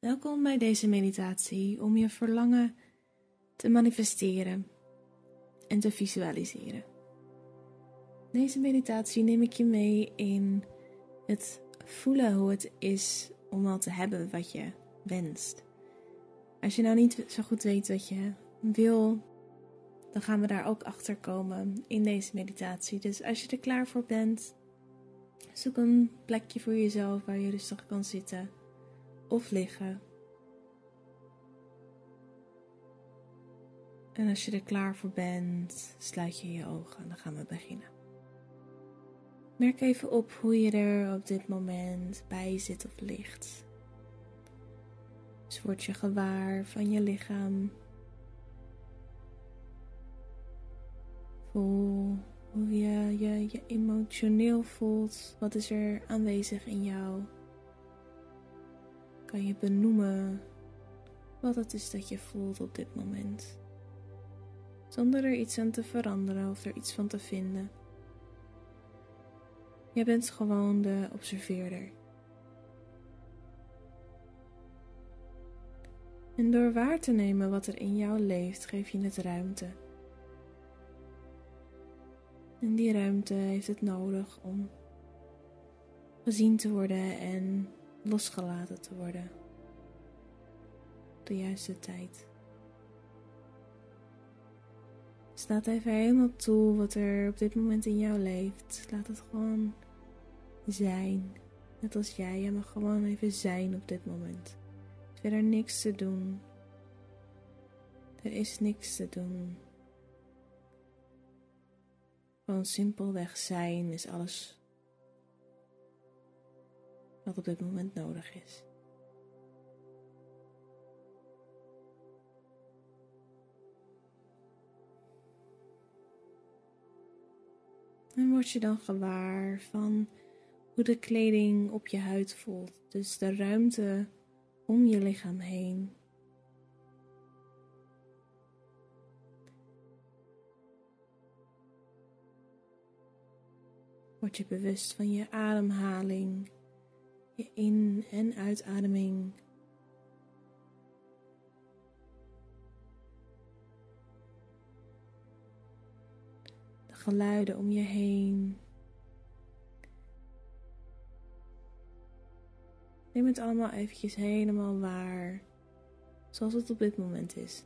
Welkom bij deze meditatie om je verlangen te manifesteren en te visualiseren. Deze meditatie neem ik je mee in het voelen hoe het is om al te hebben wat je wenst. Als je nou niet zo goed weet wat je wil, dan gaan we daar ook achter komen in deze meditatie. Dus als je er klaar voor bent, zoek een plekje voor jezelf waar je rustig kan zitten of liggen. En als je er klaar voor bent, sluit je je ogen en dan gaan we beginnen. Merk even op hoe je er op dit moment bij zit of ligt. Dus word je gewaar van je lichaam. Voel hoe je, je je emotioneel voelt. Wat is er aanwezig in jou? Kan je benoemen wat het is dat je voelt op dit moment? Zonder er iets aan te veranderen of er iets van te vinden. Je bent gewoon de observeerder. En door waar te nemen wat er in jou leeft, geef je het ruimte. En die ruimte heeft het nodig om gezien te worden en losgelaten te worden. De juiste tijd. Staat even helemaal toe wat er op dit moment in jou leeft. Laat het gewoon zijn. Net als jij, je mag gewoon even zijn op dit moment. Er is niks te doen. Er is niks te doen. Gewoon simpelweg zijn is alles wat op dit moment nodig is. En word je dan gewaar van hoe de kleding op je huid voelt. Dus de ruimte om je lichaam heen. Word je bewust van je ademhaling, je in- en uitademing. De geluiden om je heen. Neem het allemaal eventjes helemaal waar, zoals het op dit moment is.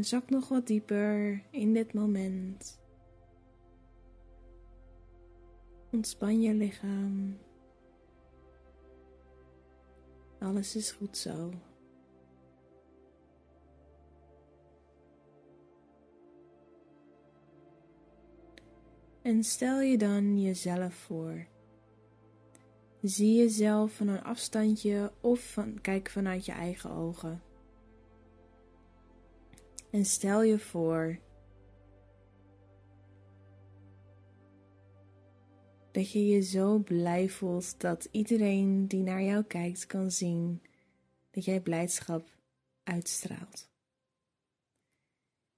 En zak nog wat dieper in dit moment. Ontspan je lichaam. Alles is goed zo. En stel je dan jezelf voor. Zie jezelf van een afstandje of van, kijk vanuit je eigen ogen. En stel je voor dat je je zo blij voelt dat iedereen die naar jou kijkt kan zien dat jij blijdschap uitstraalt.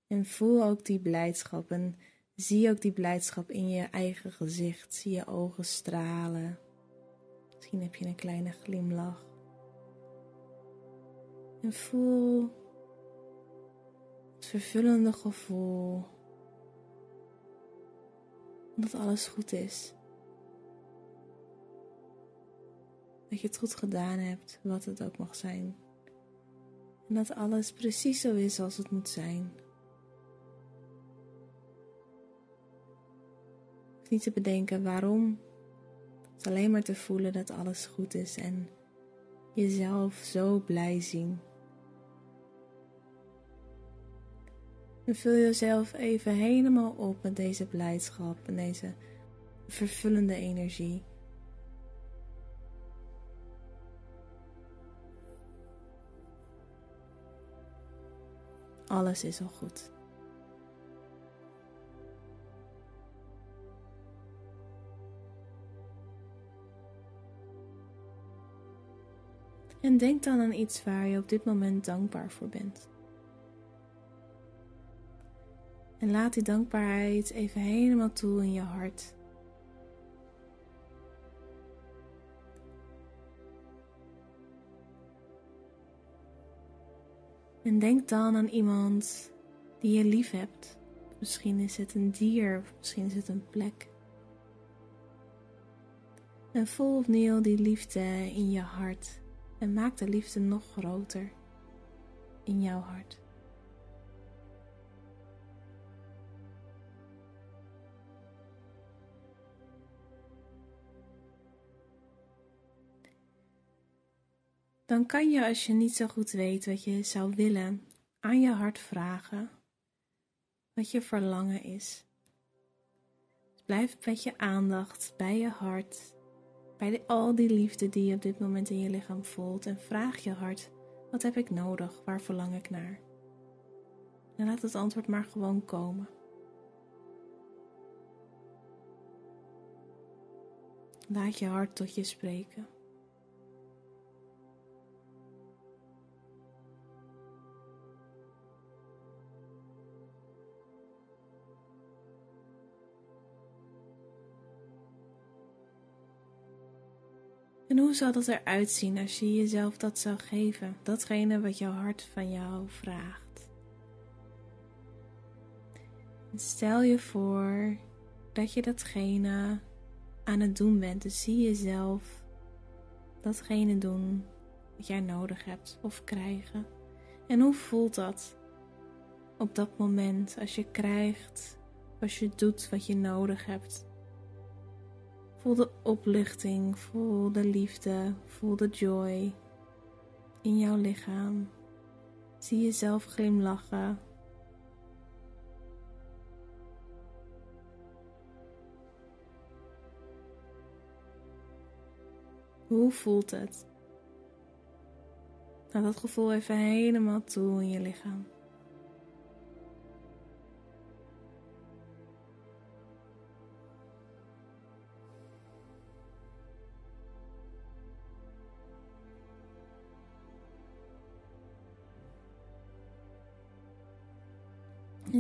En voel ook die blijdschap en zie ook die blijdschap in je eigen gezicht. Zie je ogen stralen. Misschien heb je een kleine glimlach. En voel het vervullende gevoel dat alles goed is. Dat je het goed gedaan hebt, wat het ook mag zijn. En dat alles precies zo is als het moet zijn. niet te bedenken waarom. Het alleen maar te voelen dat alles goed is en jezelf zo blij zien. En vul jezelf even helemaal op met deze blijdschap en deze vervullende energie. Alles is al goed. En denk dan aan iets waar je op dit moment dankbaar voor bent. En laat die dankbaarheid even helemaal toe in je hart. En denk dan aan iemand die je lief hebt. Misschien is het een dier, misschien is het een plek. En voel opnieuw die liefde in je hart en maak de liefde nog groter in jouw hart. Dan kan je, als je niet zo goed weet wat je zou willen, aan je hart vragen wat je verlangen is. Dus blijf met je aandacht bij je hart, bij al die liefde die je op dit moment in je lichaam voelt en vraag je hart: wat heb ik nodig? Waar verlang ik naar? En laat het antwoord maar gewoon komen. Laat je hart tot je spreken. En hoe zal dat eruit zien als je jezelf dat zou geven, datgene wat jouw hart van jou vraagt? stel je voor dat je datgene aan het doen bent. Dus zie jezelf datgene doen wat jij nodig hebt of krijgen. En hoe voelt dat op dat moment als je krijgt, als je doet wat je nodig hebt? Voel de opluchting, voel de liefde, voel de joy in jouw lichaam. Zie jezelf glimlachen. Hoe voelt het? Laat dat gevoel even helemaal toe in je lichaam.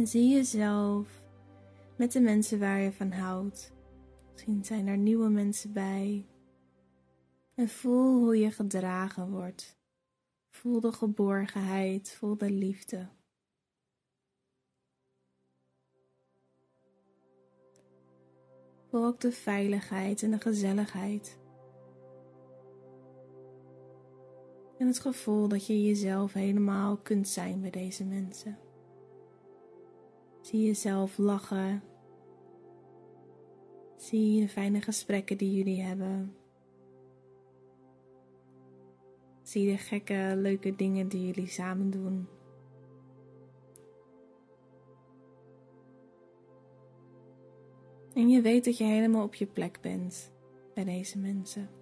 Zie jezelf met de mensen waar je van houdt. Misschien zijn er nieuwe mensen bij. En voel hoe je gedragen wordt. Voel de geborgenheid, voel de liefde. Voel ook de veiligheid en de gezelligheid. En het gevoel dat je jezelf helemaal kunt zijn bij deze mensen. Zie jezelf lachen. Zie de fijne gesprekken die jullie hebben. Zie de gekke, leuke dingen die jullie samen doen. En je weet dat je helemaal op je plek bent bij deze mensen.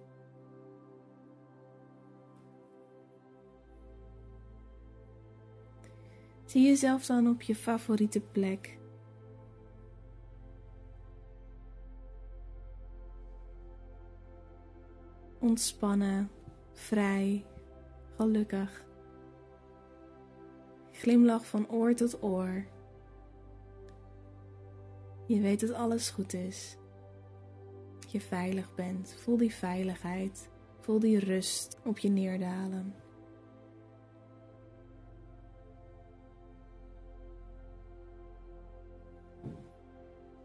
Zie jezelf dan op je favoriete plek. Ontspannen, vrij, gelukkig. Glimlach van oor tot oor. Je weet dat alles goed is. Je veilig bent. Voel die veiligheid. Voel die rust op je neerdalen.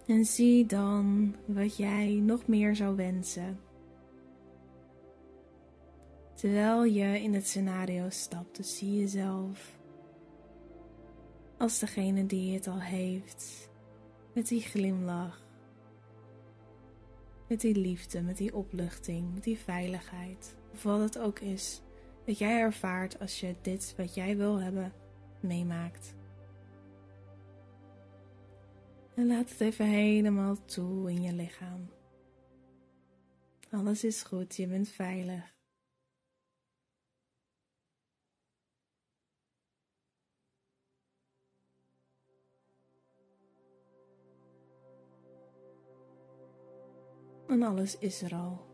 En zie dan wat jij nog meer zou wensen. Terwijl je in het scenario stapt, dus zie jezelf als degene die het al heeft, met die glimlach, met die liefde, met die opluchting, met die veiligheid, of wat het ook is dat jij ervaart als je dit wat jij wil hebben meemaakt. En laat het even helemaal toe in je lichaam. Alles is goed, je bent veilig. En alles is er al.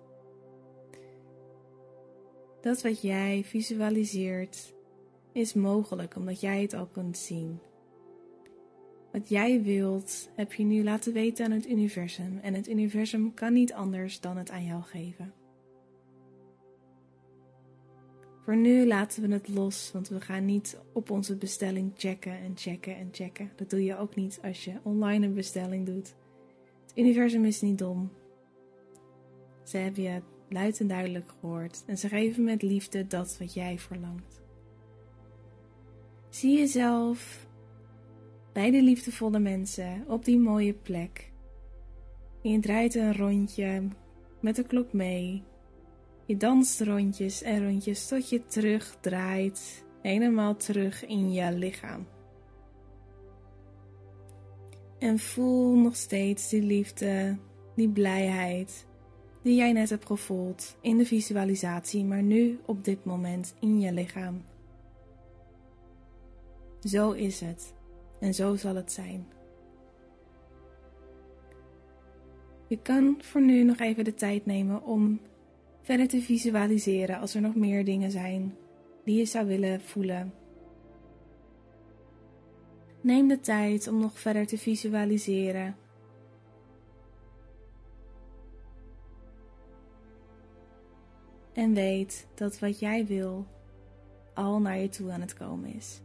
Dat wat jij visualiseert is mogelijk omdat jij het al kunt zien. Wat jij wilt, heb je nu laten weten aan het universum en het universum kan niet anders dan het aan jou geven. Voor nu laten we het los, want we gaan niet op onze bestelling checken en checken en checken. Dat doe je ook niet als je online een bestelling doet. Het universum is niet dom. Ze hebben je luid en duidelijk gehoord en ze geven met liefde dat wat jij verlangt. Zie jezelf bij de liefdevolle mensen op die mooie plek. je draait een rondje met de klok mee. Je danst rondjes en rondjes tot je terugdraait, helemaal terug in je lichaam. En voel nog steeds die liefde, die blijheid die jij net hebt gevoeld in de visualisatie, maar nu op dit moment in je lichaam. Zo is het en zo zal het zijn. Je kan voor nu nog even de tijd nemen om verder te visualiseren als er nog meer dingen zijn die je zou willen voelen. Neem de tijd om nog verder te visualiseren. En weet dat wat jij wil al naar je toe aan het komen is.